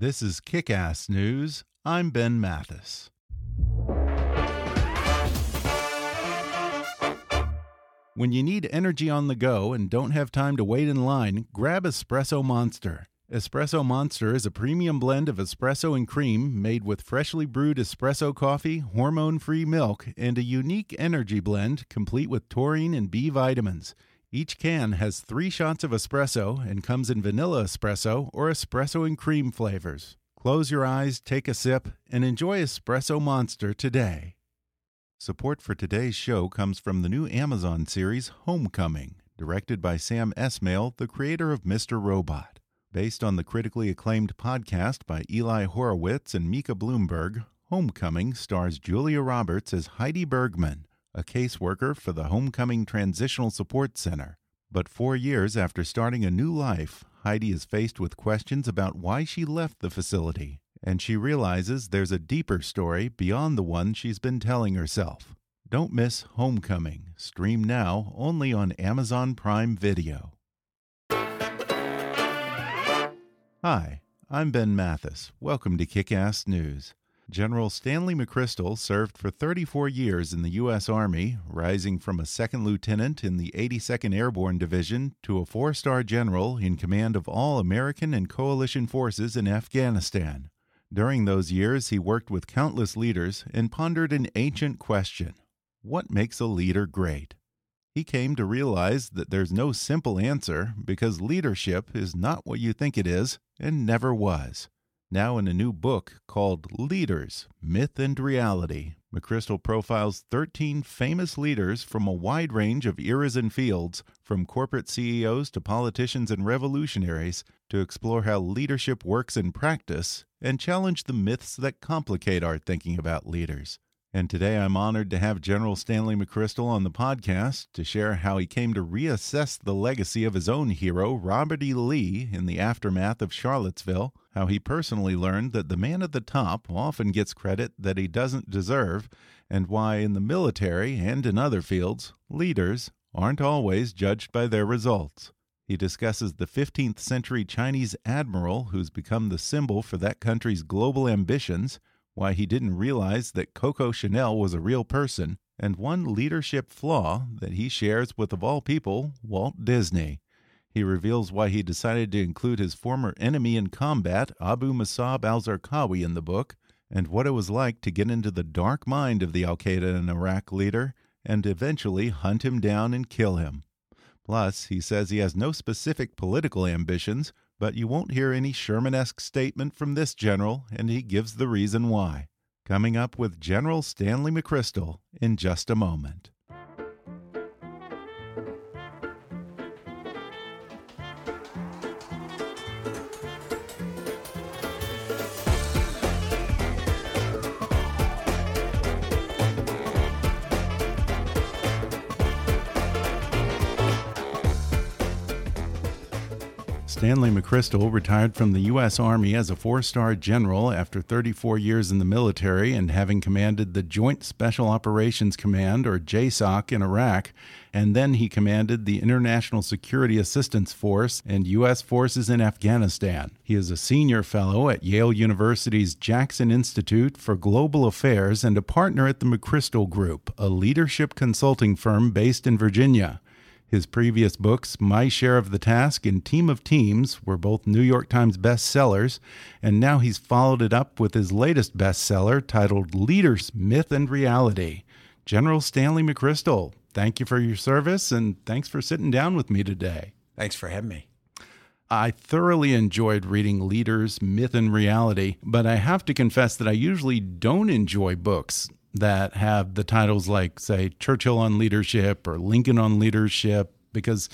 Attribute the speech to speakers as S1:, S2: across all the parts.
S1: This is Kick Ass News. I'm Ben Mathis. When you need energy on the go and don't have time to wait in line, grab Espresso Monster. Espresso Monster is a premium blend of espresso and cream made with freshly brewed espresso coffee, hormone free milk, and a unique energy blend complete with taurine and B vitamins. Each can has three shots of espresso and comes in vanilla espresso or espresso and cream flavors. Close your eyes, take a sip, and enjoy Espresso Monster today. Support for today's show comes from the new Amazon series Homecoming, directed by Sam Esmail, the creator of Mr. Robot. Based on the critically acclaimed podcast by Eli Horowitz and Micah Bloomberg, Homecoming stars Julia Roberts as Heidi Bergman a caseworker for the Homecoming Transitional Support Center. But four years after starting a new life, Heidi is faced with questions about why she left the facility, and she realizes there's a deeper story beyond the one she's been telling herself. Don't miss Homecoming. Stream now only on Amazon Prime Video. Hi, I'm Ben Mathis. Welcome to Kick Ass News. General Stanley McChrystal served for 34 years in the U.S. Army, rising from a second lieutenant in the 82nd Airborne Division to a four star general in command of all American and coalition forces in Afghanistan. During those years, he worked with countless leaders and pondered an ancient question What makes a leader great? He came to realize that there's no simple answer because leadership is not what you think it is and never was. Now, in a new book called Leaders Myth and Reality, McChrystal profiles 13 famous leaders from a wide range of eras and fields, from corporate CEOs to politicians and revolutionaries, to explore how leadership works in practice and challenge the myths that complicate our thinking about leaders. And today I'm honored to have General Stanley McChrystal on the podcast to share how he came to reassess the legacy of his own hero, Robert E. Lee, in the aftermath of Charlottesville, how he personally learned that the man at the top often gets credit that he doesn't deserve, and why in the military and in other fields, leaders aren't always judged by their results. He discusses the 15th century Chinese admiral who's become the symbol for that country's global ambitions why he didn't realize that Coco Chanel was a real person, and one leadership flaw that he shares with, of all people, Walt Disney. He reveals why he decided to include his former enemy in combat, Abu Musab al Zarqawi, in the book, and what it was like to get into the dark mind of the Al Qaeda and Iraq leader and eventually hunt him down and kill him. Plus, he says he has no specific political ambitions, but you won't hear any Sherman esque statement from this general, and he gives the reason why. Coming up with General Stanley McChrystal in just a moment. Stanley McChrystal retired from the U.S. Army as a four star general after 34 years in the military and having commanded the Joint Special Operations Command, or JSOC, in Iraq. And then he commanded the International Security Assistance Force and U.S. forces in Afghanistan. He is a senior fellow at Yale University's Jackson Institute for Global Affairs and a partner at the McChrystal Group, a leadership consulting firm based in Virginia. His previous books, My Share of the Task and Team of Teams, were both New York Times bestsellers, and now he's followed it up with his latest bestseller titled Leaders, Myth and Reality. General Stanley McChrystal, thank you for your service and thanks for sitting down with me today.
S2: Thanks for having me.
S1: I thoroughly enjoyed reading Leaders, Myth and Reality, but I have to confess that I usually don't enjoy books that have the titles like, say, Churchill on Leadership or Lincoln on Leadership, because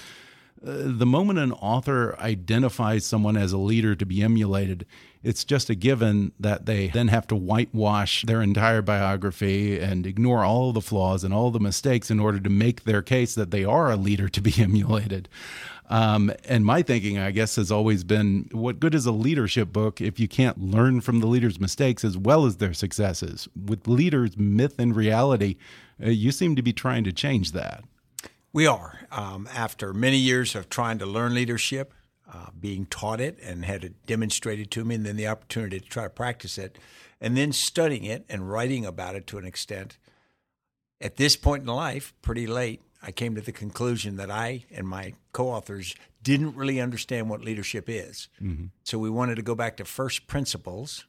S1: uh, the moment an author identifies someone as a leader to be emulated, it's just a given that they then have to whitewash their entire biography and ignore all the flaws and all the mistakes in order to make their case that they are a leader to be emulated. Um, and my thinking, I guess, has always been what good is a leadership book if you can't learn from the leaders' mistakes as well as their successes? With leaders, myth, and reality, uh, you seem to be trying to change that.
S2: We are. Um, after many years of trying to learn leadership, uh, being taught it and had it demonstrated to me, and then the opportunity to try to practice it, and then studying it and writing about it to an extent. At this point in life, pretty late, I came to the conclusion that I and my co authors didn't really understand what leadership is. Mm-hmm. So we wanted to go back to first principles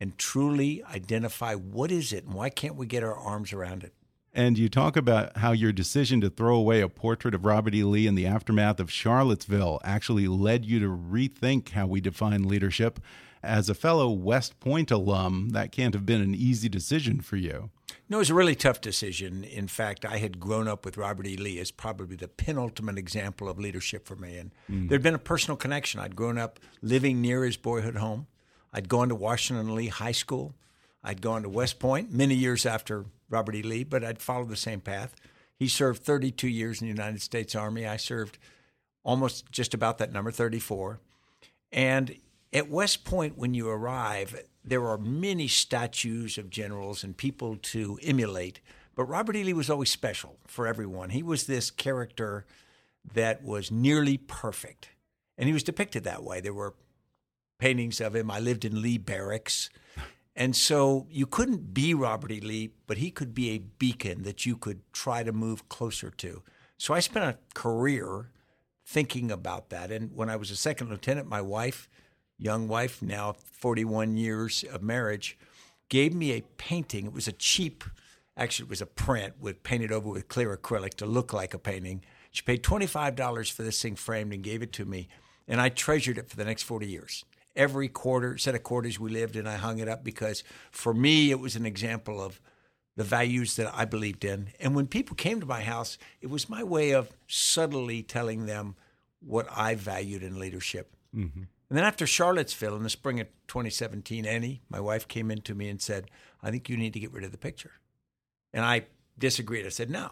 S2: and truly identify what is it and why can't we get our arms around it.
S1: And you talk about how your decision to throw away a portrait of Robert E. Lee in the aftermath of Charlottesville actually led you to rethink how we define leadership. As a fellow West Point alum, that can't have been an easy decision for you.
S2: No, it was a really tough decision. In fact, I had grown up with Robert E. Lee as probably the penultimate example of leadership for me. And mm. there'd been a personal connection. I'd grown up living near his boyhood home. I'd gone to Washington Lee High School. I'd gone to West Point many years after Robert E. Lee, but I'd followed the same path. He served 32 years in the United States Army. I served almost just about that number, 34. And at West Point, when you arrive, there are many statues of generals and people to emulate. But Robert E. Lee was always special for everyone. He was this character that was nearly perfect. And he was depicted that way. There were paintings of him. I lived in Lee Barracks. And so you couldn't be Robert E. Lee, but he could be a beacon that you could try to move closer to. So I spent a career thinking about that. And when I was a second lieutenant, my wife young wife, now 41 years of marriage, gave me a painting. It was a cheap, actually, it was a print with painted over with clear acrylic to look like a painting. She paid $25 for this thing framed and gave it to me. And I treasured it for the next 40 years. Every quarter, set of quarters we lived in, I hung it up because for me, it was an example of the values that I believed in. And when people came to my house, it was my way of subtly telling them what I valued in leadership. Mm-hmm. And then after Charlottesville in the spring of 2017, Annie, my wife, came in to me and said, I think you need to get rid of the picture. And I disagreed. I said, no.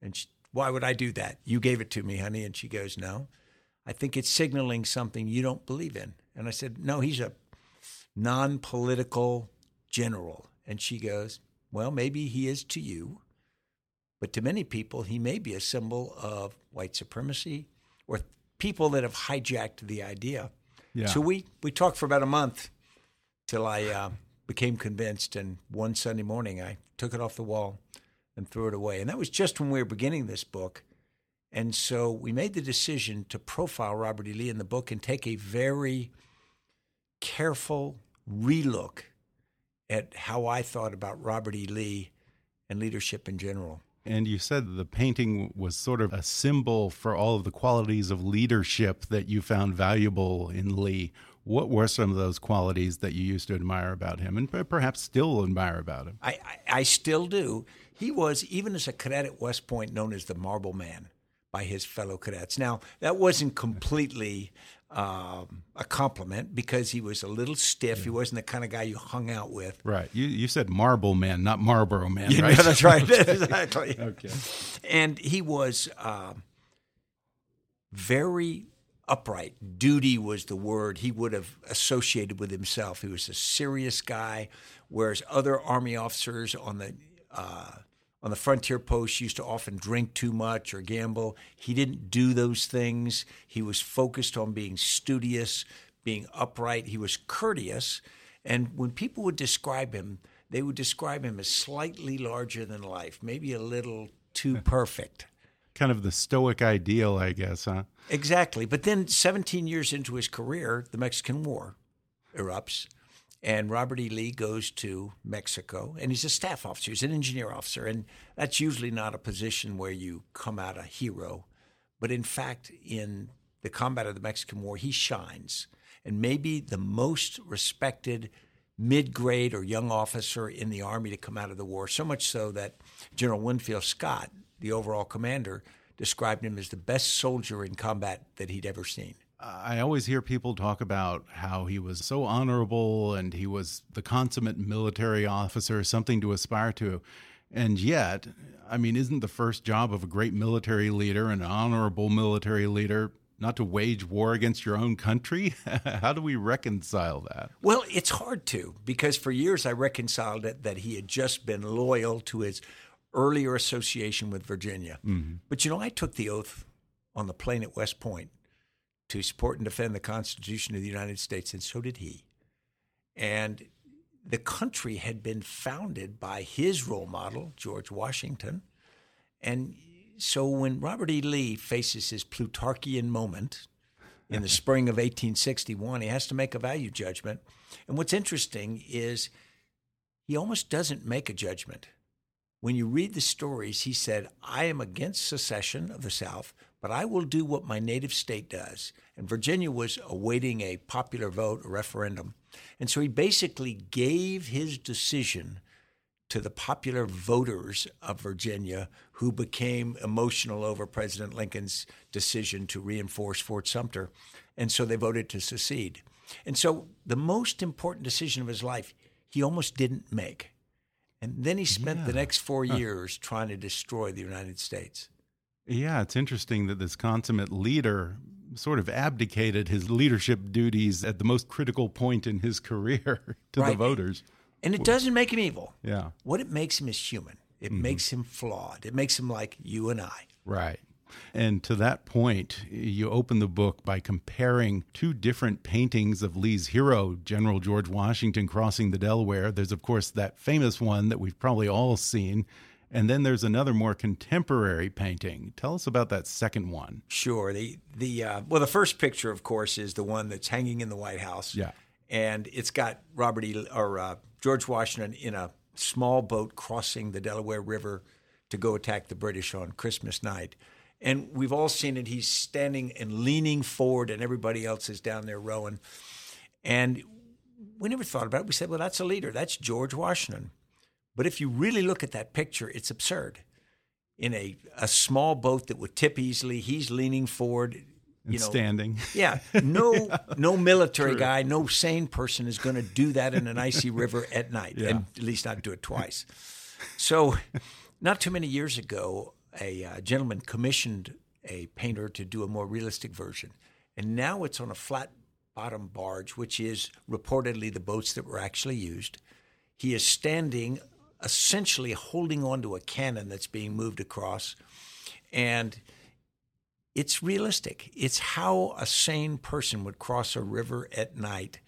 S2: And she, why would I do that? You gave it to me, honey. And she goes, no. I think it's signaling something you don't believe in. And I said, no, he's a non political general. And she goes, well, maybe he is to you, but to many people, he may be a symbol of white supremacy or people that have hijacked the idea. Yeah. So we we talked for about a month till I uh, became convinced. And one Sunday morning, I took it off the wall and threw it away. And that was just when we were beginning this book. And so we made the decision to profile Robert E. Lee in the book and take a very careful relook at how I thought about Robert E. Lee and leadership in general.
S1: And you said the painting was sort of a symbol for all of the qualities of leadership that you found valuable in Lee. What were some of those qualities that you used to admire about him and perhaps still admire about him?
S2: I, I, I still do. He was, even as a cadet at West Point, known as the Marble Man by his fellow cadets. Now, that wasn't completely um, a compliment because he was a little stiff. Yeah. He wasn't the kind of guy you hung out with.
S1: Right. You you said Marble Man, not Marlboro Man.
S2: Yeah,
S1: right?
S2: that's right. exactly. Okay. And he was um, very upright. Duty was the word he would have associated with himself. He was a serious guy, whereas other Army officers on the uh, on the frontier post used to often drink too much or gamble. He didn't do those things. He was focused on being studious, being upright. He was courteous. And when people would describe him, they would describe him as slightly larger than life, maybe a little too perfect.
S1: kind of the stoic ideal, I guess, huh?
S2: Exactly. But then 17 years into his career, the Mexican War erupts. And Robert E. Lee goes to Mexico, and he's a staff officer, he's an engineer officer. And that's usually not a position where you come out a hero. But in fact, in the combat of the Mexican War, he shines. And maybe the most respected mid grade or young officer in the Army to come out of the war, so much so that General Winfield Scott, the overall commander, described him as the best soldier in combat that he'd ever seen.
S1: I always hear people talk about how he was so honorable and he was the consummate military officer, something to aspire to. And yet, I mean, isn't the first job of a great military leader, an honorable military leader, not to wage war against your own country? How do we reconcile that?
S2: Well, it's hard to because for years I reconciled it that he had just been loyal to his earlier association with Virginia. Mm -hmm. But you know, I took the oath on the Plain at West Point to support and defend the Constitution of the United States, and so did he. And the country had been founded by his role model, George Washington. And so when Robert E. Lee faces his Plutarchian moment in the spring of 1861, he has to make a value judgment. And what's interesting is he almost doesn't make a judgment. When you read the stories, he said, I am against secession of the South, but I will do what my native state does. And Virginia was awaiting a popular vote, a referendum. And so he basically gave his decision to the popular voters of Virginia who became emotional over President Lincoln's decision to reinforce Fort Sumter. And so they voted to secede. And so the most important decision of his life, he almost didn't make. And then he spent yeah. the next four years huh. trying to destroy the United States.
S1: Yeah, it's interesting that this consummate leader sort of abdicated his leadership duties at the most critical point in his career to right. the voters.
S2: And it doesn't make him evil.
S1: Yeah.
S2: What it makes him is human. It mm -hmm. makes him flawed. It makes him like you and I.
S1: Right. And to that point, you open the book by comparing two different paintings of Lee's hero, General George Washington, crossing the Delaware. There's, of course, that famous one that we've probably all seen and then there's another more contemporary painting. Tell us about that second one.
S2: Sure. The the uh, well, the first picture, of course, is the one that's hanging in the White House.
S1: Yeah.
S2: And it's got Robert E. or uh, George Washington in a small boat crossing the Delaware River to go attack the British on Christmas night. And we've all seen it. He's standing and leaning forward, and everybody else is down there rowing. And we never thought about it. We said, well, that's a leader. That's George Washington. But if you really look at that picture, it's absurd. In a, a small boat that would tip easily, he's leaning forward.
S1: You know, standing.
S2: Yeah. No yeah. no military True. guy, no sane person is going to do that in an icy river at night, yeah. and at least not do it twice. So, not too many years ago, a uh, gentleman commissioned a painter to do a more realistic version. And now it's on a flat bottom barge, which is reportedly the boats that were actually used. He is standing essentially holding onto a cannon that's being moved across. And it's realistic. It's how a sane person would cross a river at night.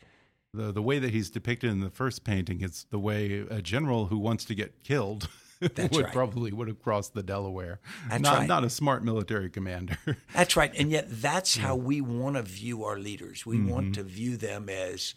S1: The, the way that he's depicted in the first painting, is the way a general who wants to get killed would right. probably would have crossed the Delaware.
S2: That's
S1: not,
S2: right.
S1: not a smart military commander.
S2: that's right. And yet that's how we want to view our leaders. We mm -hmm. want to view them as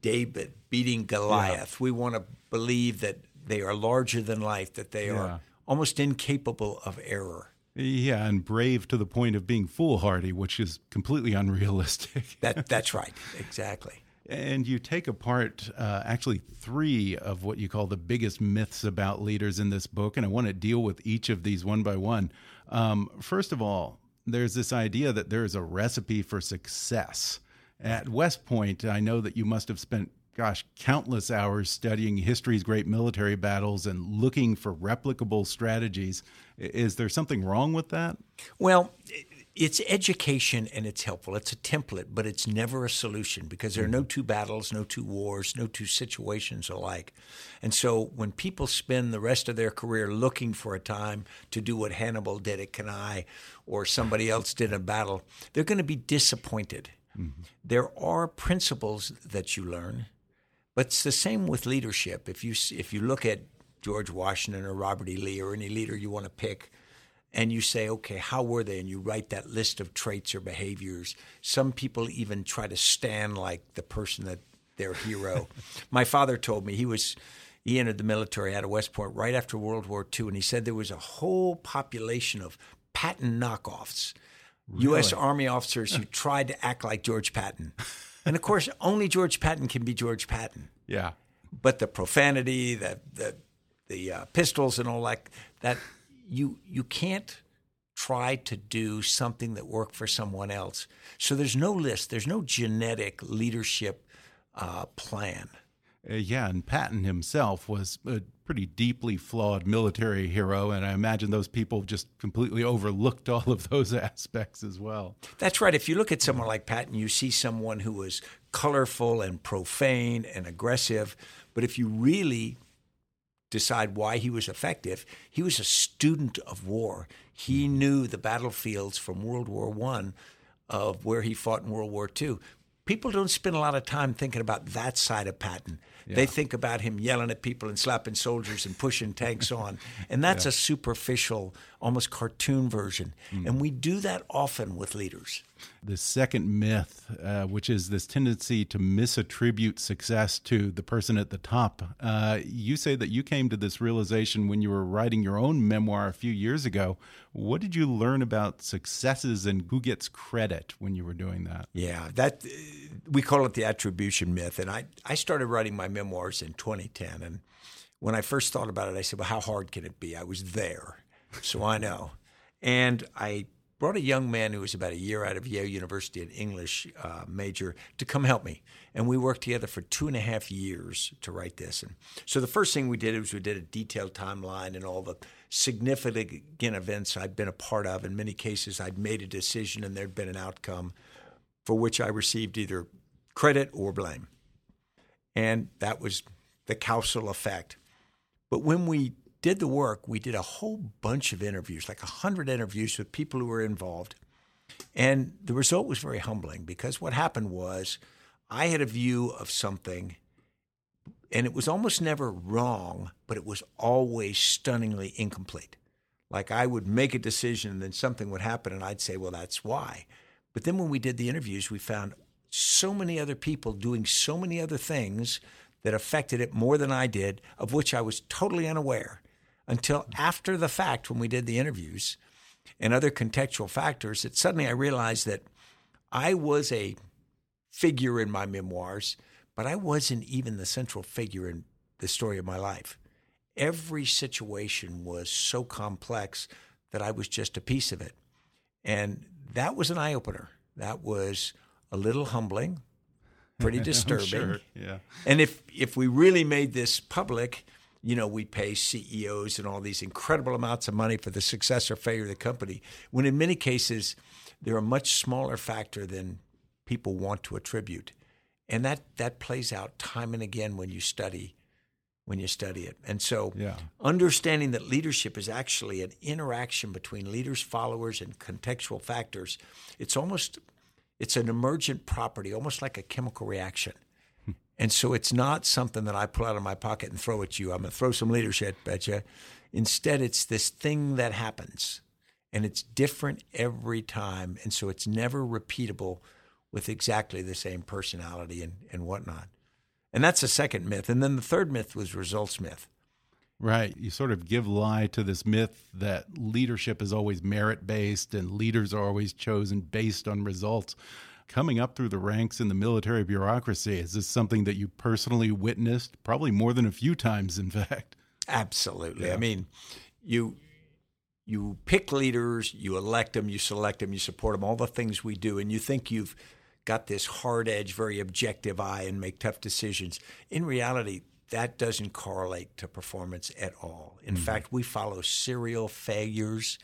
S2: David beating Goliath. Yeah. We want to believe that they are larger than life, that they yeah. are almost incapable of error.
S1: Yeah, and brave to the point of being foolhardy, which is completely unrealistic.
S2: that that's right, exactly.
S1: And you take apart uh, actually three of what you call the biggest myths about leaders in this book, and I want to deal with each of these one by one. Um, first of all, there's this idea that there is a recipe for success. At West Point, I know that you must have spent gosh, countless hours studying history's great military battles and looking for replicable strategies. Is there something wrong with that?
S2: Well, it's education and it's helpful. It's a template, but it's never a solution because there are no two battles, no two wars, no two situations alike. And so when people spend the rest of their career looking for a time to do what Hannibal did at Cannae or somebody else did in battle, they're going to be disappointed. Mm -hmm. There are principles that you learn but it's the same with leadership. If you if you look at George Washington or Robert E. Lee or any leader you want to pick, and you say, okay, how were they? And you write that list of traits or behaviors. Some people even try to stand like the person that their hero. My father told me he was he entered the military out of West Point right after World War II, and he said there was a whole population of Patton knockoffs, really? U.S. Army officers who tried to act like George Patton. And of course, only George Patton can be George Patton.
S1: Yeah.
S2: But the profanity, the the the uh, pistols, and all that that you you can't try to do something that worked for someone else. So there's no list. There's no genetic leadership uh, plan.
S1: Uh, yeah, and Patton himself was a pretty deeply flawed military hero, and I imagine those people just completely overlooked all of those aspects as well.
S2: That's right. If you look at someone like Patton, you see someone who was colorful and profane and aggressive, but if you really decide why he was effective. He was a student of war. He knew the battlefields from World War One of where he fought in World War II. People don't spend a lot of time thinking about that side of Patton. Yeah. They think about him yelling at people and slapping soldiers and pushing tanks on. And that's yeah. a superficial, almost cartoon version. Mm. And we do that often with leaders.
S1: The second myth, uh, which is this tendency to misattribute success to the person at the top. Uh, you say that you came to this realization when you were writing your own memoir a few years ago. What did you learn about successes and who gets credit when you were doing that?
S2: Yeah, that we call it the attribution myth. And I, I started writing my memoirs in 2010. And when I first thought about it, I said, well, how hard can it be? I was there, so I know. And I brought a young man who was about a year out of Yale University, an English uh, major, to come help me. And we worked together for two and a half years to write this. And so the first thing we did was we did a detailed timeline and all the significant events I'd been a part of. In many cases, I'd made a decision and there'd been an outcome for which I received either credit or blame. And that was the causal effect. But when we did the work, we did a whole bunch of interviews, like 100 interviews with people who were involved. And the result was very humbling because what happened was I had a view of something, and it was almost never wrong, but it was always stunningly incomplete. Like I would make a decision, and then something would happen, and I'd say, well, that's why. But then when we did the interviews, we found so many other people doing so many other things that affected it more than I did, of which I was totally unaware until after the fact when we did the interviews and other contextual factors that suddenly I realized that I was a figure in my memoirs, but I wasn't even the central figure in the story of my life. Every situation was so complex that I was just a piece of it. And that was an eye opener. That was a little humbling, pretty disturbing.
S1: sure. Yeah.
S2: And if if we really made this public, you know, we pay CEOs and all these incredible amounts of money for the success or failure of the company, when in many cases they're a much smaller factor than people want to attribute. And that that plays out time and again when you study when you study it. And so yeah. understanding that leadership is actually an interaction between leaders, followers, and contextual factors, it's almost it's an emergent property, almost like a chemical reaction. Hmm. And so it's not something that I pull out of my pocket and throw at you. I'm going to throw some leadership at you. Instead, it's this thing that happens, and it's different every time. And so it's never repeatable with exactly the same personality and, and whatnot. And that's the second myth. And then the third myth was results myth.
S1: Right. You sort of give lie to this myth that leadership is always merit based and leaders are always chosen based on results. Coming up through the ranks in the military bureaucracy, is this something that you personally witnessed? Probably more than a few times, in fact.
S2: Absolutely. Yeah. I mean, you you pick leaders, you elect them, you select them, you support them, all the things we do, and you think you've got this hard edge, very objective eye and make tough decisions. In reality, that doesn't correlate to performance at all. In mm-hmm. fact, we follow serial failures.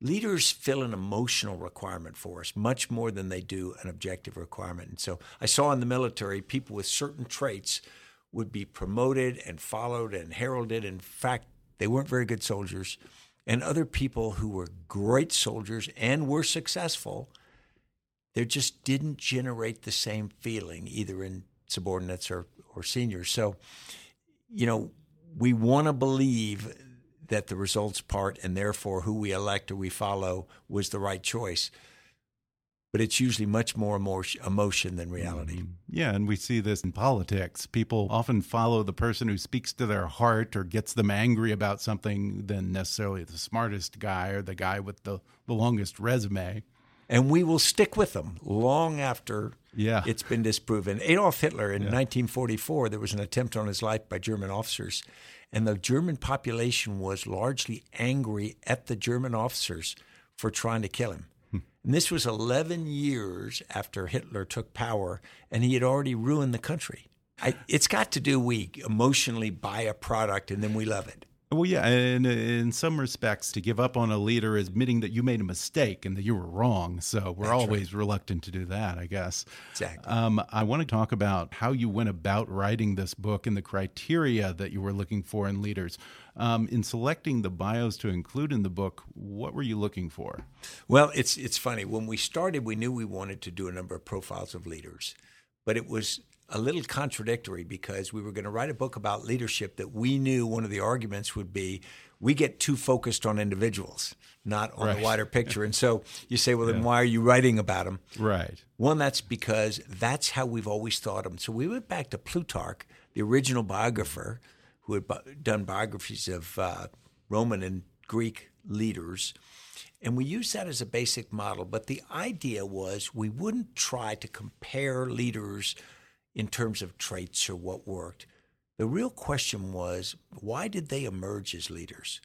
S2: Leaders fill an emotional requirement for us much more than they do an objective requirement. And so I saw in the military people with certain traits would be promoted and followed and heralded. In fact, they weren't very good soldiers. And other people who were great soldiers and were successful there just didn't generate the same feeling either in subordinates or, or seniors. So, you know, we want to believe that the results part and therefore who we elect or we follow was the right choice. But it's usually much more emotion than reality. Mm-hmm.
S1: Yeah, and we see this in politics. People often follow the person who speaks to their heart or gets them angry about something than necessarily the smartest guy or the guy with the, the longest resume.
S2: And we will stick with them long after
S1: yeah.
S2: it's been disproven. Adolf Hitler in yeah. 1944, there was an attempt on his life by German officers and the German population was largely angry at the German officers for trying to kill him. Hmm. And this was 11 years after Hitler took power, and he had already ruined the country. I, it's got to do we emotionally buy a product and then we love it.
S1: Well, yeah, and in some respects, to give up on a leader is admitting that you made a mistake and that you were wrong. So we're That's always right. reluctant to do that, I guess.
S2: Exactly.
S1: Um, I want to talk about how you went about writing this book and the criteria that you were looking for in leaders. Um, in selecting the bios to include in the book, what were you looking for?
S2: Well, it's it's funny. When we started, we knew we wanted to do a number of profiles of leaders, but it was a little contradictory because we were going to write a book about leadership that we knew one of the arguments would be we get too focused on individuals, not on right. the wider picture. And so you say, well, then why are you writing about them?
S1: Right.
S2: One, that's because that's how we've always thought them. So we went back to Plutarch, the original biographer who had done biographies of uh, Roman and Greek leaders. And we used that as a basic model. But the idea was we wouldn't try to compare leaders – in terms of traits or what worked. The real question was why did they emerge as leaders?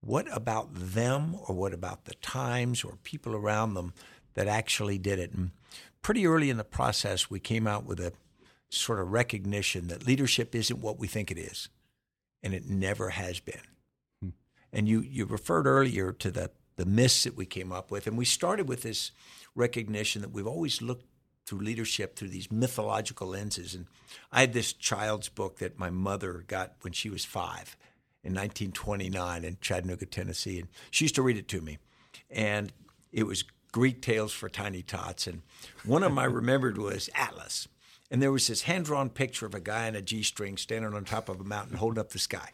S2: What about them or what about the times or people around them that actually did it? And pretty early in the process, we came out with a sort of recognition that leadership isn't what we think it is, and it never has been. Hmm. And you, you referred earlier to the, the myths that we came up with, and we started with this recognition that we've always looked through leadership through these mythological lenses. And I had this child's book that my mother got when she was five in 1929 in Chattanooga, Tennessee. And she used to read it to me. And it was Greek Tales for Tiny Tots. And one of them I remembered was Atlas. And there was this hand drawn picture of a guy in a G string standing on top of a mountain holding up the sky.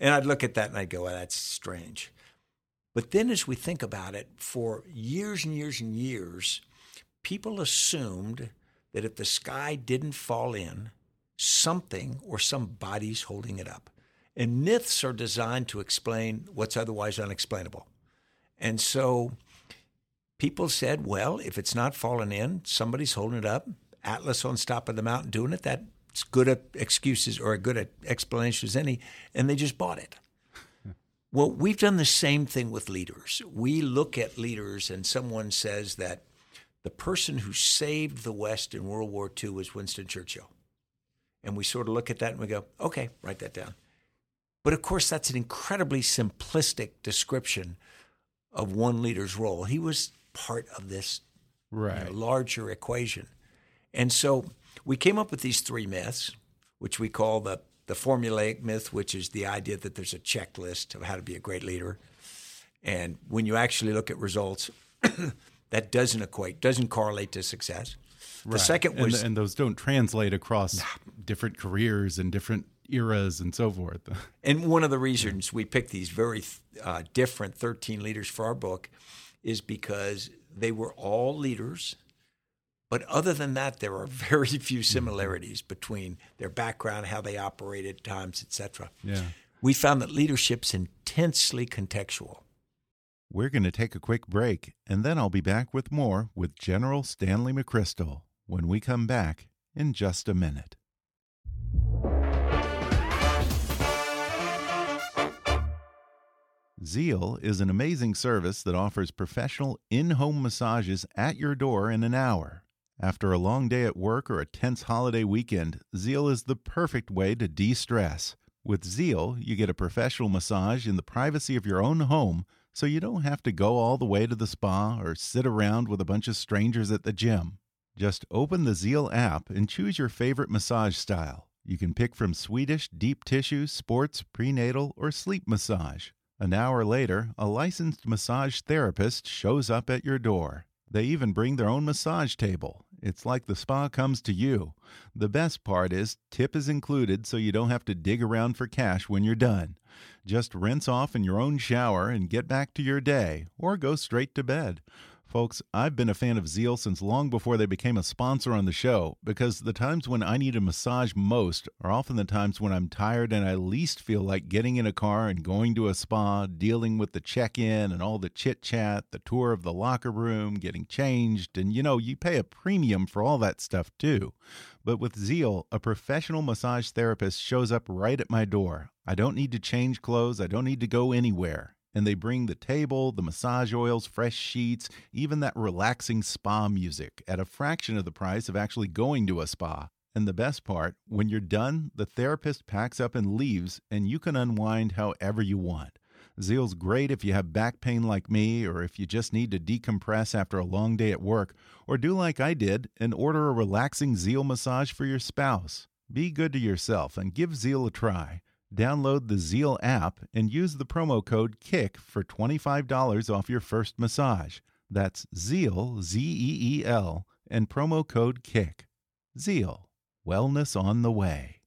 S2: And I'd look at that and I'd go, well, that's strange. But then as we think about it, for years and years and years, people assumed that if the sky didn't fall in, something or somebody's holding it up. And myths are designed to explain what's otherwise unexplainable. And so people said, well, if it's not falling in, somebody's holding it up. Atlas on top of the mountain doing it, that's good at excuses or a good explanation as any. And they just bought it. well, we've done the same thing with leaders. We look at leaders and someone says that the person who saved the West in World War II was Winston Churchill. And we sort of look at that and we go, okay, write that down. But of course, that's an incredibly simplistic description of one leader's role. He was part of this
S1: right.
S2: you know, larger equation. And so we came up with these three myths, which we call the, the formulaic myth, which is the idea that there's a checklist of how to be a great leader. And when you actually look at results, that doesn't equate, doesn't correlate to success. The
S1: right.
S2: second was,
S1: and, and, those don't translate across different careers and different eras and so forth.
S2: and one of the reasons we picked these very uh, different 13 leaders for our book is because they were all leaders. But other than that, there are very few mm-hmm. similarities between their background, how they operated, times, etc.
S1: Yeah.
S2: We found that leadership's intensely contextual.
S1: We're going to take a quick break, and then I'll be back with more with General Stanley McChrystal when we come back in just a minute. Zeal is an amazing service that offers professional in home massages at your door in an hour. After a long day at work or a tense holiday weekend, Zeal is the perfect way to de stress. With Zeal, you get a professional massage in the privacy of your own home so you don't have to go all the way to the spa or sit around with a bunch of strangers at the gym. Just open the Zeal app and choose your favorite massage style. You can pick from Swedish, deep tissue, sports, prenatal, or sleep massage. An hour later, a licensed massage therapist shows up at your door. They even bring their own massage table, It's like the spa comes to you. The best part is, tip is included so you don't have to dig around for cash when you're done. Just rinse off in your own shower and get back to your day, or go straight to bed. Folks, I've been a fan of Zeal since long before they became a sponsor on the show because the times when I need a massage most are often the times when I'm tired and I least feel like getting in a car and going to a spa, dealing with the check in and all the chit chat, the tour of the locker room, getting changed, and you know, you pay a premium for all that stuff too. But with Zeal, a professional massage therapist shows up right at my door. I don't need to change clothes, I don't need to go anywhere and they bring the table, the massage oils, fresh sheets, even that relaxing spa music at a fraction of the price of actually going to a spa. And the best part, when you're done, the therapist packs up and leaves, and you can unwind however you want. Zeal's great if you have back pain like me, or if you just need to decompress after a long day at work, or do like I did and order a relaxing Zeal massage for your spouse. Be good to yourself and give Zeal a try. Download the Zeal app and use the promo code KICK for $25 off your first massage. That's Zeal, Z E E L, and promo code KICK. Zeal, wellness on the way.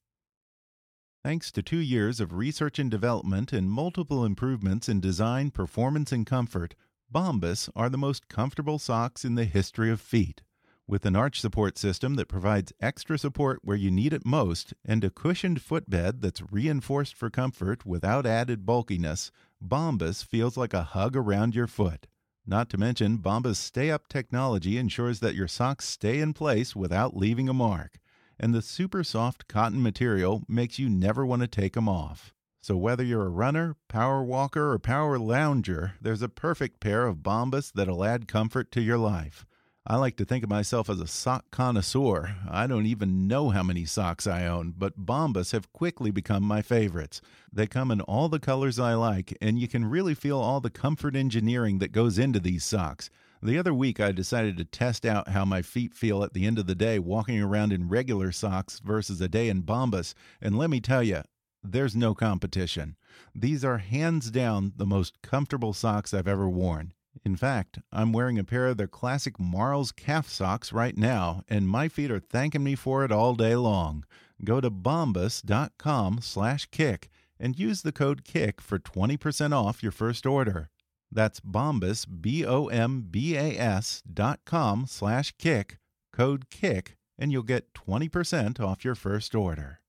S1: Thanks to two years of research and development and multiple improvements in design, performance, and comfort, Bombas are the most comfortable socks in the history of feet. With an arch support system that provides extra support where you need it most and a cushioned footbed that's reinforced for comfort without added bulkiness, Bombas feels like a hug around your foot. Not to mention, Bombas Stay Up technology ensures that your socks stay in place without leaving a mark. And the super soft cotton material makes you never want to take them off. So whether you're a runner, power walker, or power lounger, there's a perfect pair of Bombas that'll add comfort to your life. I like to think of myself as a sock connoisseur. I don't even know how many socks I own, but Bombas have quickly become my favorites. They come in all the colors I like, and you can really feel all the comfort engineering that goes into these socks. The other week, I decided to test out how my feet feel at the end of the day walking around in regular socks versus a day in Bombas, and let me tell you, there's no competition. These are hands down the most comfortable socks I've ever worn. In fact, I'm wearing a pair of their classic Marls calf socks right now, and my feet are thanking me for it all day long. Go to bombas.com slash kick and use the code KICK for 20% off your first order. That's bombas, B-O-M-B-A-S dot com slash kick, code KICK, and you'll get 20% off your first order.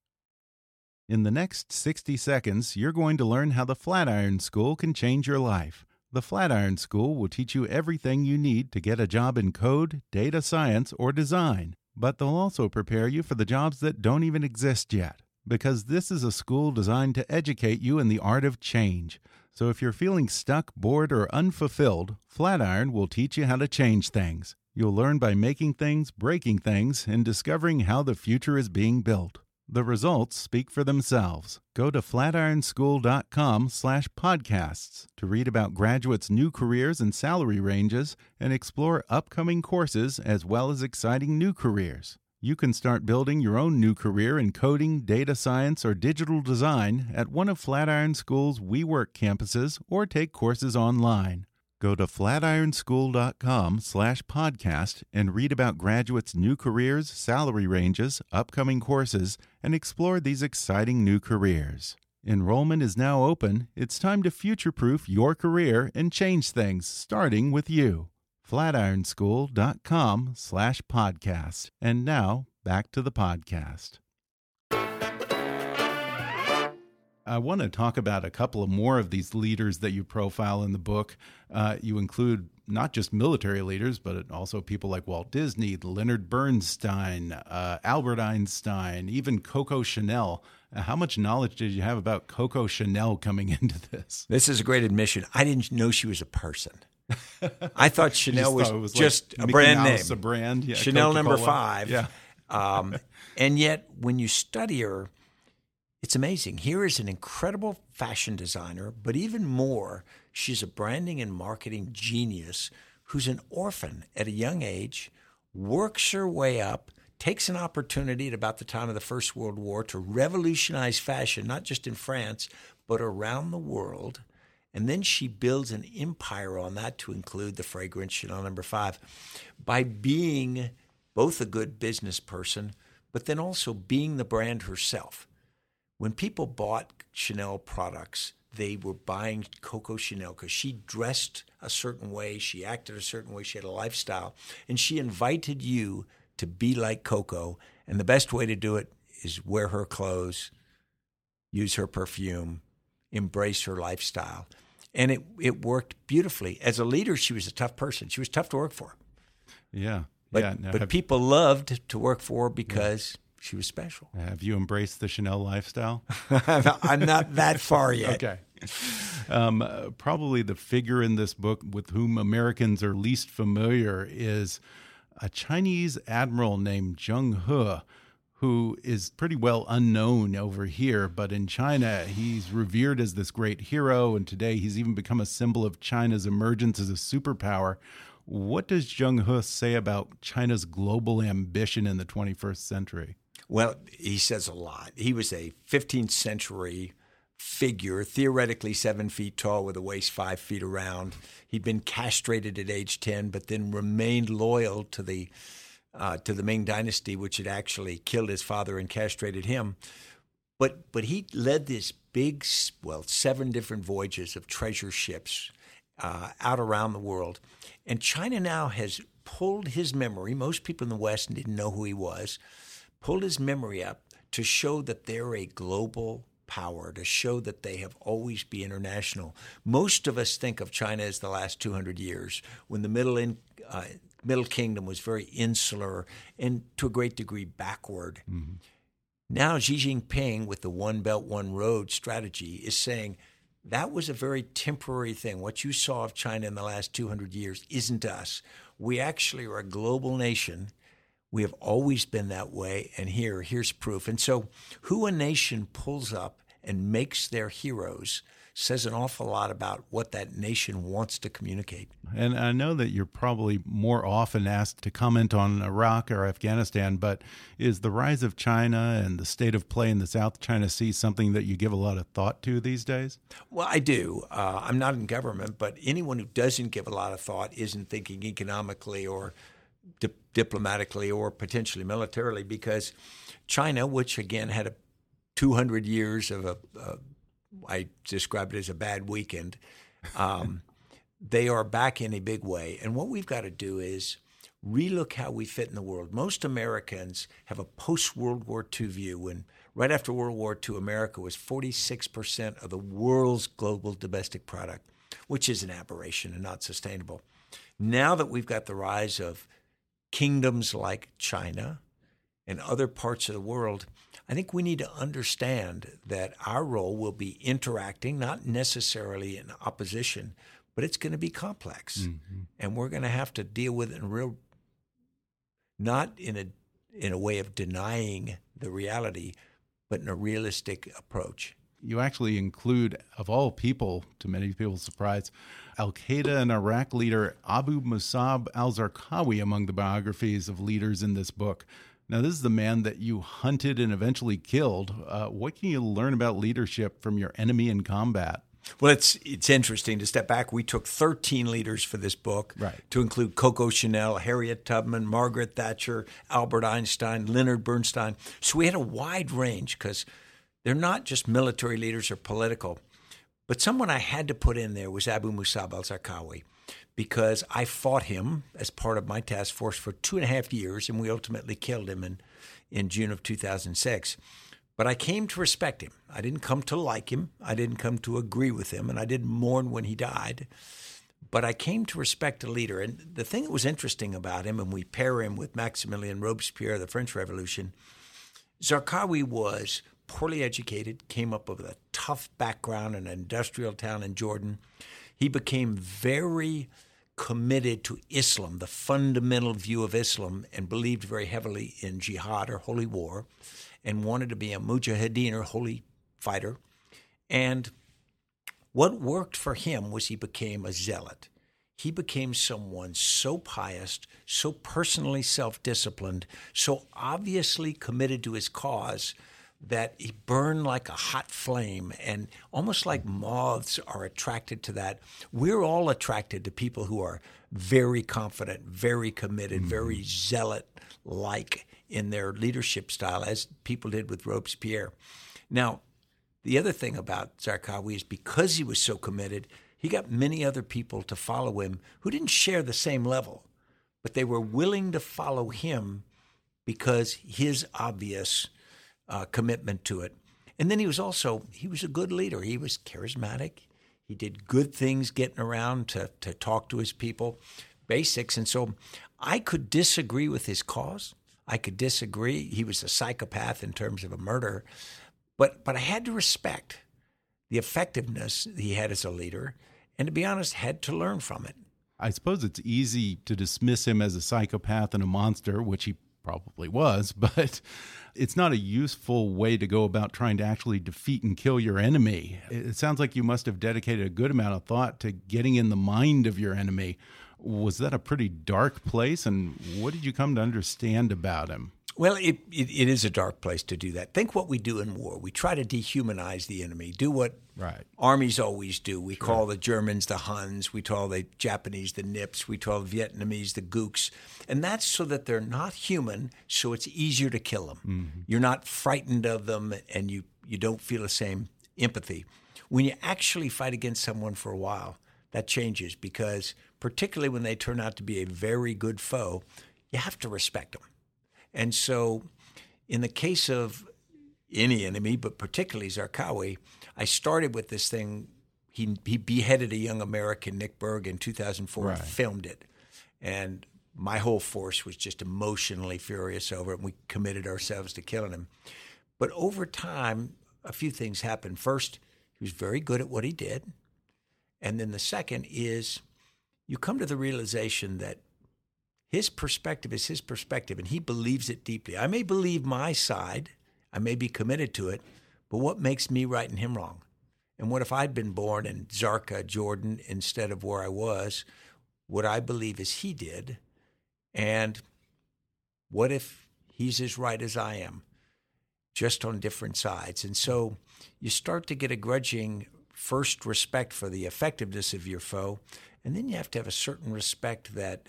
S1: In the next 60 seconds, you're going to learn how the Flatiron School can change your life. The Flatiron School will teach you everything you need to get a job in code, data science, or design, but they'll also prepare you for the jobs that don't even exist yet. Because this is a school designed to educate you in the art of change. So if you're feeling stuck, bored, or unfulfilled, Flatiron will teach you how to change things. You'll learn by making things, breaking things, and discovering how the future is being built. The results speak for themselves. Go to flatironschool.com slash podcasts to read about graduates' new careers and salary ranges and explore upcoming courses as well as exciting new careers. You can start building your own new career in coding, data science, or digital design at one of Flatiron School's WeWork campuses or take courses online. Go to flatironschool.com slash podcast and read about graduates' new careers, salary ranges, upcoming courses, and explore these exciting new careers. Enrollment is now open. It's time to future proof your career and change things, starting with you. Flatironschool.com slash podcast. And now, back to the podcast. I want to talk about a couple of more of these leaders that you profile in the book. Uh, you include not just military leaders, but also people like Walt Disney, Leonard Bernstein, uh, Albert Einstein, even Coco Chanel. Uh, how much knowledge did you have about Coco Chanel coming into this?
S2: This is a great admission. I didn't know she was a person. I thought Chanel was, was, just like a brand
S1: Mouse,
S2: name,
S1: a brand, yeah,
S2: Chanel number five.
S1: Yeah.
S2: um, and yet, when you study her, it's amazing. Here is an incredible fashion designer, but even more, she's a branding and marketing genius who's an orphan at a young age, works her way up, takes an opportunity at about the time of the First World War to revolutionize fashion, not just in France, but around the world. And then she builds an empire on that to include the fragrance Chanel number five by being both a good business person, but then also being the brand herself. When people bought Chanel products, they were buying Coco Chanel because she dressed a certain way, she acted a certain way, she had a lifestyle, and she invited you to be like Coco. And the best way to do it is wear her clothes, use her perfume, embrace her lifestyle. And it, it worked beautifully. As a leader, she was a tough person. She was tough to work for.
S1: Yeah.
S2: But,
S1: yeah. Now,
S2: but
S1: have,
S2: people loved to work for her because she was special.
S1: have you embraced the Chanel lifestyle?
S2: I'm not that far yet.
S1: Okay. Um, uh, probably the figure in this book with whom Americans are least familiar is a Chinese admiral named Zheng He, who is pretty well unknown over here, but in China, he's revered as this great hero, and today he's even become a symbol of China's emergence as a superpower. What does Zheng He say about China's global ambition in the 21st century?
S2: Well, he says a lot. He was a 15th century figure, theoretically seven feet tall with a waist five feet around. He'd been castrated at age 10, but then remained loyal to the uh, to the Ming Dynasty, which had actually killed his father and castrated him. But but he led this big, well, seven different voyages of treasure ships uh, out around the world, and China now has pulled his memory. Most people in the West didn't know who he was. Pulled his memory up to show that they're a global power, to show that they have always been international. Most of us think of China as the last 200 years, when the Middle in, uh, Middle Kingdom was very insular and to a great degree backward. Mm-hmm. Now, Xi Jinping, with the One Belt, One Road strategy, is saying that was a very temporary thing. What you saw of China in the last 200 years isn't us. We actually are a global nation. We have always been that way, and here, here's proof. And so, who a nation pulls up and makes their heroes says an awful lot about what that nation wants to communicate.
S1: And I know that you're probably more often asked to comment on Iraq or Afghanistan, but is the rise of China and the state of play in the South China Sea something that you give a lot of thought to these days?
S2: Well, I do. Uh, I'm not in government, but anyone who doesn't give a lot of thought isn't thinking economically or di diplomatically or potentially militarily because China, which again had a 200 years of a, a I described it as a bad weekend. Um, they are back in a big way. And what we've got to do is relook how we fit in the world. Most Americans have a post World War II view. When right after World War II, America was 46% of the world's global domestic product, which is an aberration and not sustainable. Now that we've got the rise of kingdoms like China and other parts of the world, I think we need to understand that our role will be interacting, not necessarily in opposition, but it's going to be complex. Mm-hmm. And we're going to have to deal with it in real, not in a, in a way of denying the reality, but in a realistic approach.
S1: You actually include, of all people, to many people's surprise, Al Qaeda and Iraq leader Abu Musab al Zarqawi among the biographies of leaders in this book. Now, this is the man that you hunted and eventually killed. Uh, what can you learn about leadership from your enemy in combat?
S2: Well, it's it's interesting to step back. We took 13 leaders for this book,
S1: right.
S2: to include Coco Chanel, Harriet Tubman, Margaret Thatcher, Albert Einstein, Leonard Bernstein. So we had a wide range because they're not just military leaders or political. But someone I had to put in there was Abu Musab al Zarqawi because I fought him as part of my task force for two and a half years, and we ultimately killed him in, in June of 2006. But I came to respect him. I didn't come to like him. I didn't come to agree with him, and I didn't mourn when he died. But I came to respect a leader. And the thing that was interesting about him, and we pair him with Maximilien Robespierre, the French Revolution, Zarqawi was poorly educated, came up with a tough background in an industrial town in Jordan. He became very committed to Islam, the fundamental view of Islam, and believed very heavily in jihad or holy war, and wanted to be a mujahideen or holy fighter. And what worked for him was he became a zealot. He became someone so pious, so personally self disciplined, so obviously committed to his cause that he burned like a hot flame and almost like moths are attracted to that. We're all attracted to people who are very confident, very committed, mm-hmm. very zealot like in their leadership style, as people did with Robespierre. Now, the other thing about Zarqawi is because he was so committed, he got many other people to follow him who didn't share the same level, but they were willing to follow him because his obvious uh, commitment to it. And then he was also he was a good leader. He was charismatic. He did good things getting around to to talk to his people, basics. And so I could disagree with his cause. I could disagree. He was a psychopath in terms of a murder, but but I had to respect the effectiveness he had as a leader, and to be honest, had to learn from it.
S1: I suppose it's easy to dismiss him as a psychopath and a monster, which he probably was, but it's not a useful way to go about trying to actually defeat and kill your enemy. It sounds like you must have dedicated a good amount of thought to getting in the mind of your enemy. Was that a pretty dark place? And what did you come to understand about him?
S2: Well, it, it, it is a dark place to do that. Think what we do in war. We try to dehumanize the enemy, do what
S1: right.
S2: armies always do. We sure. call the Germans the Huns, we call the Japanese the Nips, we call the Vietnamese the Gooks. And that's so that they're not human, so it's easier to kill them. Mm-hmm. You're not frightened of them and you, you don't feel the same empathy. When you actually fight against someone for a while, that changes because, particularly when they turn out to be a very good foe, you have to respect them and so, in the case of any enemy, but particularly Zarqawi, I started with this thing. He, he beheaded a young American, Nick Berg, in 2004 right. and filmed it. And my whole force was just emotionally furious over it, and we committed ourselves to killing him. But over time, a few things happened. First, he was very good at what he did. And then the second is you come to the realization that his perspective is his perspective, and he believes it deeply. I may believe my side, I may be committed to it, but what makes me right and him wrong? And what if I'd been born in Zarqa, Jordan, instead of where I was? Would I believe as he did? And what if he's as right as I am, just on different sides? And so you start to get a grudging first respect for the effectiveness of your foe, and then you have to have a certain respect that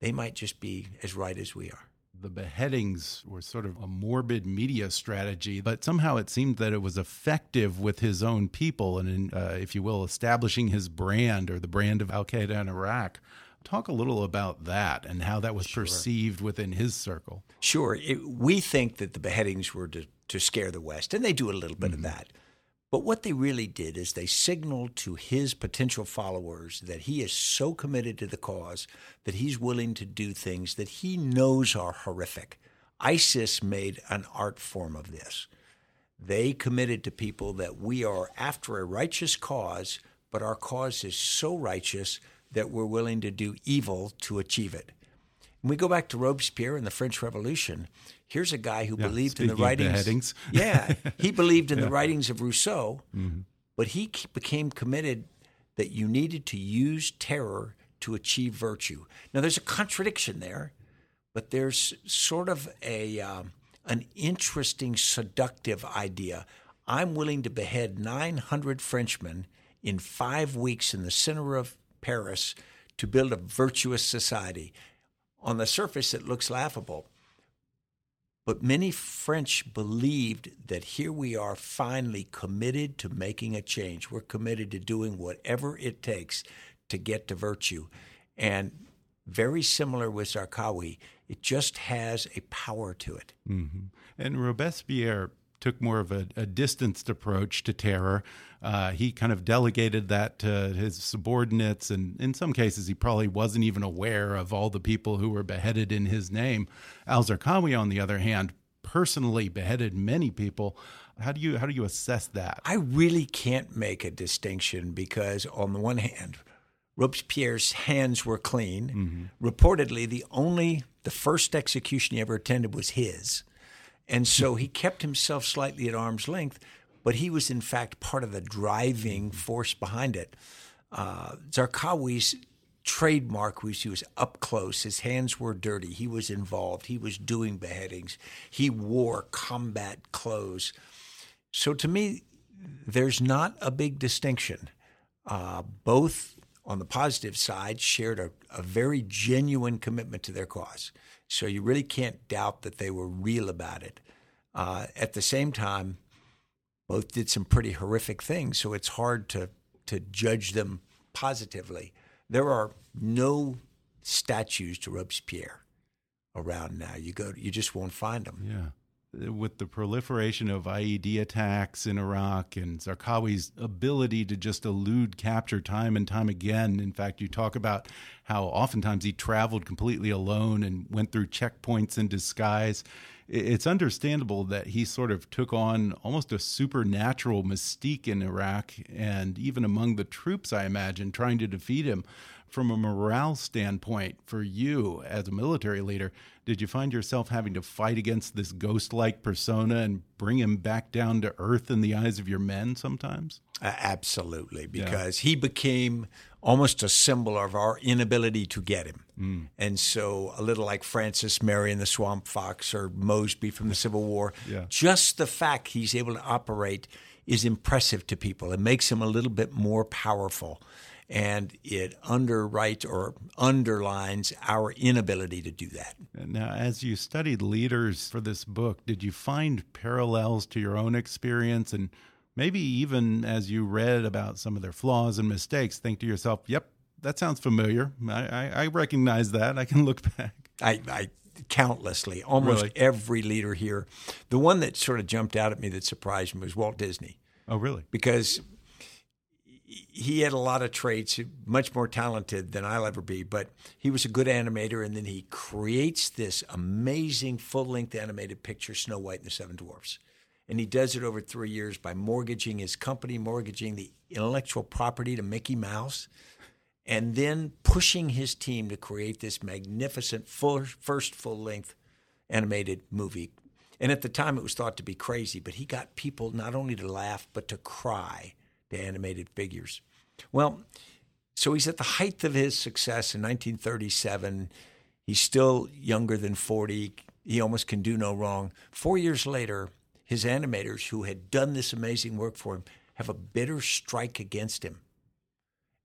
S2: they might just be as right as we are.
S1: The beheadings were sort of a morbid media strategy, but somehow it seemed that it was effective with his own people and, in, uh, if you will, establishing his brand or the brand of Al Qaeda in Iraq. Talk a little about that and how that was sure. perceived within his circle.
S2: Sure. It, we think that the beheadings were to, to scare the West, and they do a little bit mm -hmm. of mm-hmm. that. But what they really did is they signaled to his potential followers that he is so committed to the cause that he's willing to do things that he knows are horrific. ISIS made an art form of this. They committed to people that we are after a righteous cause, but our cause is so righteous that we're willing to do evil to achieve it. When we go back to Robespierre and the French Revolution, here's a guy who yeah, believed in the writings. yeah, he believed in yeah. the writings of Rousseau, mm-hmm. but he became committed that you needed to use terror to achieve virtue. Now, there's a contradiction there, but there's sort of a um, an interesting, seductive idea. I'm willing to behead 900 Frenchmen in five weeks in the center of Paris to build a virtuous society. On the surface, it looks laughable. But many French believed that here we are finally committed to making a change. We're committed to doing whatever it takes to get to virtue. And very similar with Zarqawi, it just has a power to it.
S1: Mm-hmm. And Robespierre took more of a, a distanced approach to terror. Uh, he kind of delegated that to his subordinates, and in some cases, he probably wasn't even aware of all the people who were beheaded in his name. Al Zarqawi, on the other hand, personally beheaded many people. How do you how do you assess that?
S2: I really can't make a distinction because on the one hand, Robespierre's hands were clean. Mm -hmm. Reportedly, the only the first execution he ever attended was his. And so he kept himself slightly at arm's length, but he was in fact part of the driving force behind it. Uh, Zarqawi's trademark was he was up close. His hands were dirty. He was involved. He was doing beheadings. He wore combat clothes. So to me, there's not a big distinction. Uh, both on the positive side shared a, a very genuine commitment to their cause. So you really can't doubt that they were real about it. Uh, at the same time, both did some pretty horrific things, so it's hard to to judge them positively. There are no statues to Robespierre around now. You go, you just won't find them.
S1: Yeah with the proliferation of IED attacks in Iraq and Zarqawi's ability to just elude capture time and time again. In fact, you talk about how oftentimes he traveled completely alone and went through checkpoints in disguise. It's understandable that he sort of took on almost a supernatural mystique in Iraq and even among the troops, I imagine, trying to defeat him from a morale standpoint for you as a military leader, did you find yourself having to fight against this ghost like persona and bring him back down to earth in the eyes of your men sometimes?
S2: Uh, absolutely, because yeah. he became almost a symbol of our inability to get him. Mm. And so, a little like Francis Marion the Swamp Fox or Mosby from the Civil War, yeah. just the fact he's able to operate is impressive to people. It makes him a little bit more powerful and it underwrites or underlines our inability to do that.
S1: Now, as you studied leaders for this book, did you find parallels to your own experience and maybe even as you read about some of their flaws and mistakes, think to yourself, yep, that sounds familiar. I, I, I recognize that. I can look back.
S2: I, I countlessly, almost really? every leader here. The one that sort of jumped out at me that surprised me was Walt Disney.
S1: Oh, really?
S2: Because he had a lot of traits, much more talented than I'll ever be, but he was a good animator. And then he creates this amazing full length animated picture, Snow White and the Seven Dwarfs. And he does it over three years by mortgaging his company, mortgaging the intellectual property to Mickey Mouse, and then pushing his team to create this magnificent full, first full length animated movie. And at the time, it was thought to be crazy, but he got people not only to laugh, but to cry the animated figures. Well, so he's at the height of his success in 1937. He's still younger than 40. He almost can do no wrong. Four years later, his animators, who had done this amazing work for him, have a bitter strike against him.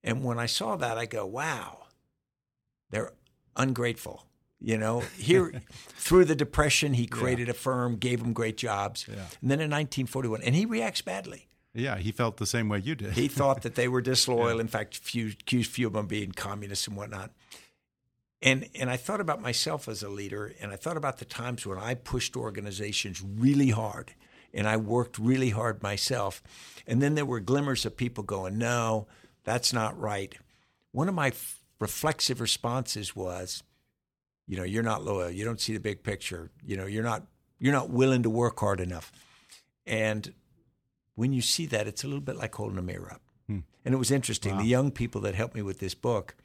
S2: And when I saw that, I go, wow, they're ungrateful. You know, here through the depression, he created yeah. a firm, gave them great jobs. Yeah. And then in 1941, and he reacts badly.
S1: Yeah, he felt the same way you did.
S2: he thought that they were disloyal. Yeah. In fact, few, accused few of them being communists and whatnot. And and I thought about myself as a leader, and I thought about the times when I pushed organizations really hard, and I worked really hard myself, and then there were glimmers of people going, "No, that's not right." One of my f- reflexive responses was, "You know, you're not loyal. You don't see the big picture. You know, you're not you're not willing to work hard enough." And when you see that, it's a little bit like holding a mirror up. Hmm. And it was interesting. Wow. The young people that helped me with this book,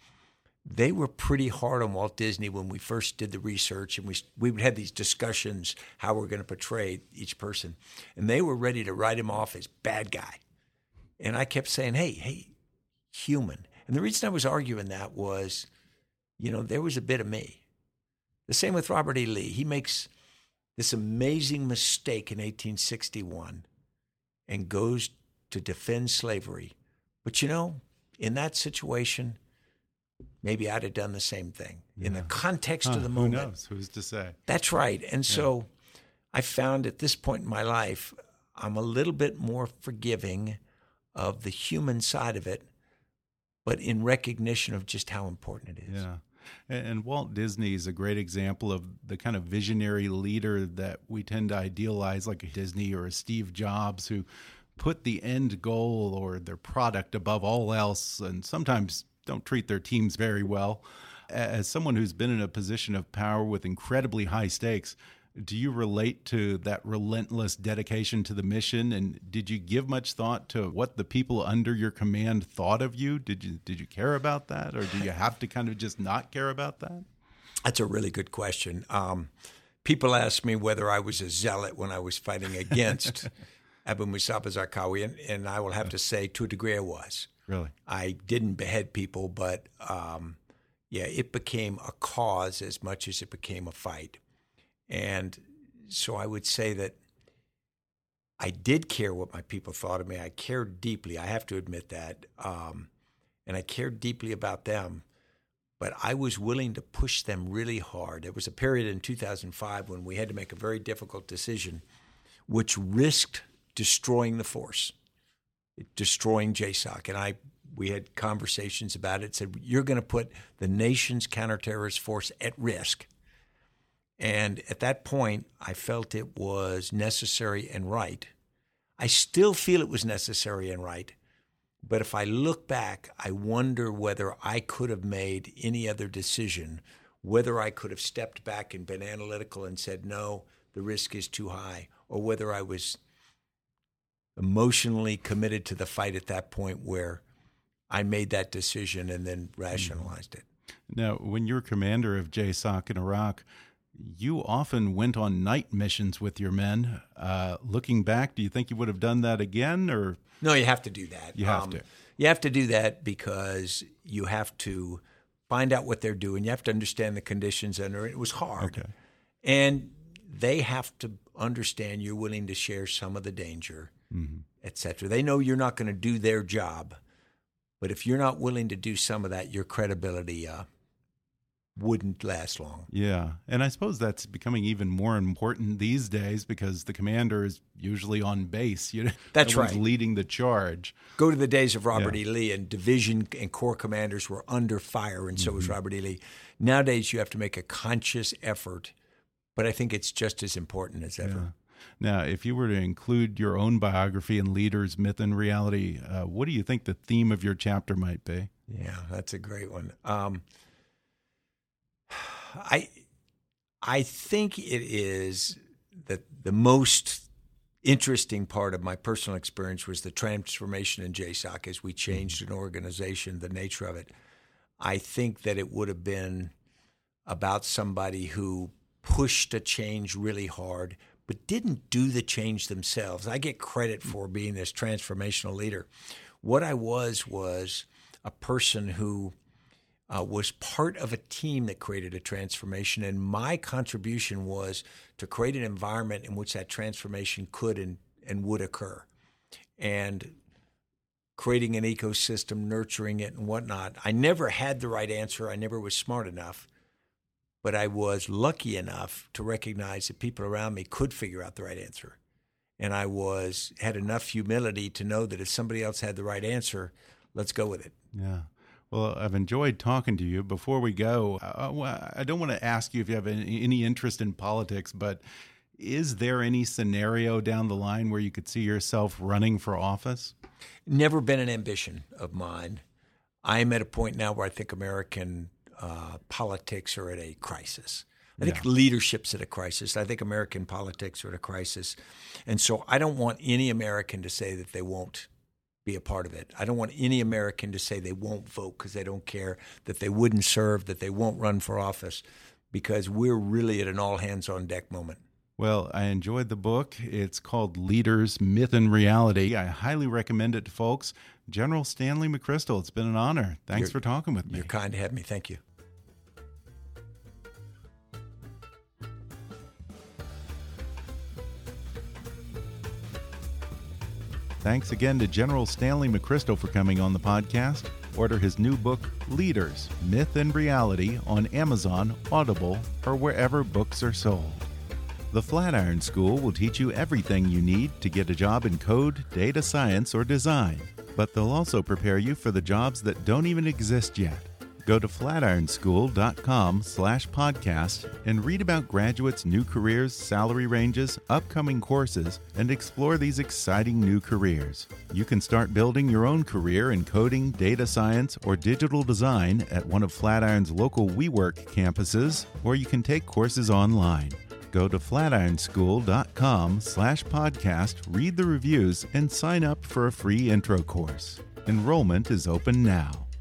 S2: they were pretty hard on Walt Disney when we first did the research, and we we would have these discussions how we're going to portray each person, and they were ready to write him off as bad guy. And I kept saying, "Hey, hey, human." And the reason I was arguing that was, you know, there was a bit of me. The same with Robert E. Lee. He makes this amazing mistake in 1861 and goes to defend slavery. But you know, in that situation, maybe I'd have done the same thing yeah. in the context huh, of the moment.
S1: Who knows? Who's to say?
S2: That's right. And yeah. so I found at this point in my life, I'm a little bit more forgiving of the human side of it, but in recognition of just how important it is.
S1: Yeah. And Walt Disney is a great example of the kind of visionary leader that we tend to idealize, like a Disney or a Steve Jobs, who put the end goal or their product above all else and sometimes don't treat their teams very well. As someone who's been in a position of power with incredibly high stakes, do you relate to that relentless dedication to the mission? And did you give much thought to what the people under your command thought of you? Did you did you care about that? Or do you have to kind of just not care about that?
S2: That's a really good question. Um, people ask me whether i was a zealot when i was fighting against abu musab zarqawi and, and, i will have to say to a degree i was.
S1: Really?
S2: I didn't behead people but um, yeah, it became a cause as much as it became a fight. And so I would say that I did care what my people thought of me. I cared deeply. I have to admit that. Um, and I cared deeply about them. But I was willing to push them really hard. There was a period in 2005 when we had to make a very difficult decision, which risked destroying the force, destroying JSOC. And I, we had conversations about it. Said you're going to put the nation's counterterrorist force at risk and at that point, I felt it was necessary and right. I still feel it was necessary and right. But if I look back, I wonder whether I could have made any other decision, whether I could have stepped back and been analytical and said, no, the risk is too high, or whether I was emotionally committed to the fight at that point where I made that decision and then mm-hmm. rationalized it.
S1: Now, when you're commander of JSOC in Iraq, you often went on night missions with your men. Uh, looking back, do you think you would have done that again, or
S2: no? You have to do that.
S1: You have um, to.
S2: You have to do that because you have to find out what they're doing. You have to understand the conditions under it. It was hard,
S1: okay.
S2: and they have to understand you're willing to share some of the danger, mm -hmm. etc. They know you're not going to do their job, but if you're not willing to do some of that, your credibility. Uh, wouldn't last long.
S1: Yeah. And I suppose that's becoming even more important these days because the commander is usually on base. You know,
S2: that's right.
S1: leading the charge.
S2: Go to the days of Robert yeah. E. Lee and division and corps commanders were under fire and so mm -hmm. was mm-hmm. Robert E. Lee. Nowadays you have to make a conscious effort, but I think it's just as important as ever. Yeah.
S1: Now, if you were to include your own biography in leaders, myth and reality, uh, what do you think the theme of your chapter might be?
S2: Yeah, that's a great one. Um, I I think it is that the most interesting part of my personal experience was the transformation in JSOC as we changed an organization, the nature of it. I think that it would have been about somebody who pushed a change really hard, but didn't do the change themselves. I get credit for being this transformational leader. What I was was a person who uh, was part of a team that created a transformation, and my contribution was to create an environment in which that transformation could and, and would occur, and creating an ecosystem, nurturing it, and whatnot. I never had the right answer. I never was smart enough, but I was lucky enough to recognize that people around me could figure out the right answer, and I was had enough humility to know that if somebody else had the right answer, let's go with it.
S1: Yeah. Well, I've enjoyed talking to you. Before we go, uh, I don't want to ask you if you have any interest in politics, but is there any scenario down the line where you could see yourself running for office?
S2: Never been an ambition of mine. I'm at a point now where I think American uh, politics are at a crisis. I think yeah. leadership's at a crisis. I think American politics are at a crisis. And so I don't want any American to say that they won't be a part of it. I don't want any American to say they won't vote because they don't care, that they wouldn't serve, that they won't run for office, because we're really at an all hands on deck moment.
S1: Well, I enjoyed the book. It's called Leaders, Myth and Reality. I highly recommend it to folks. General Stanley McChrystal, it's been an honor. Thanks you're, for talking with me.
S2: You're kind to have me. Thank you.
S1: Thanks again to General Stanley McChrystal for coming on the podcast. Order his new book, Leaders Myth and Reality, on Amazon, Audible, or wherever books are sold. The Flatiron School will teach you everything you need to get a job in code, data science, or design, but they'll also prepare you for the jobs that don't even exist yet. Go to flatironschool.com slash podcast and read about graduates' new careers, salary ranges, upcoming courses, and explore these exciting new careers. You can start building your own career in coding, data science, or digital design at one of Flatiron's local WeWork campuses, or you can take courses online. Go to flatironschool.com slash podcast, read the reviews, and sign up for a free intro course. Enrollment is open now.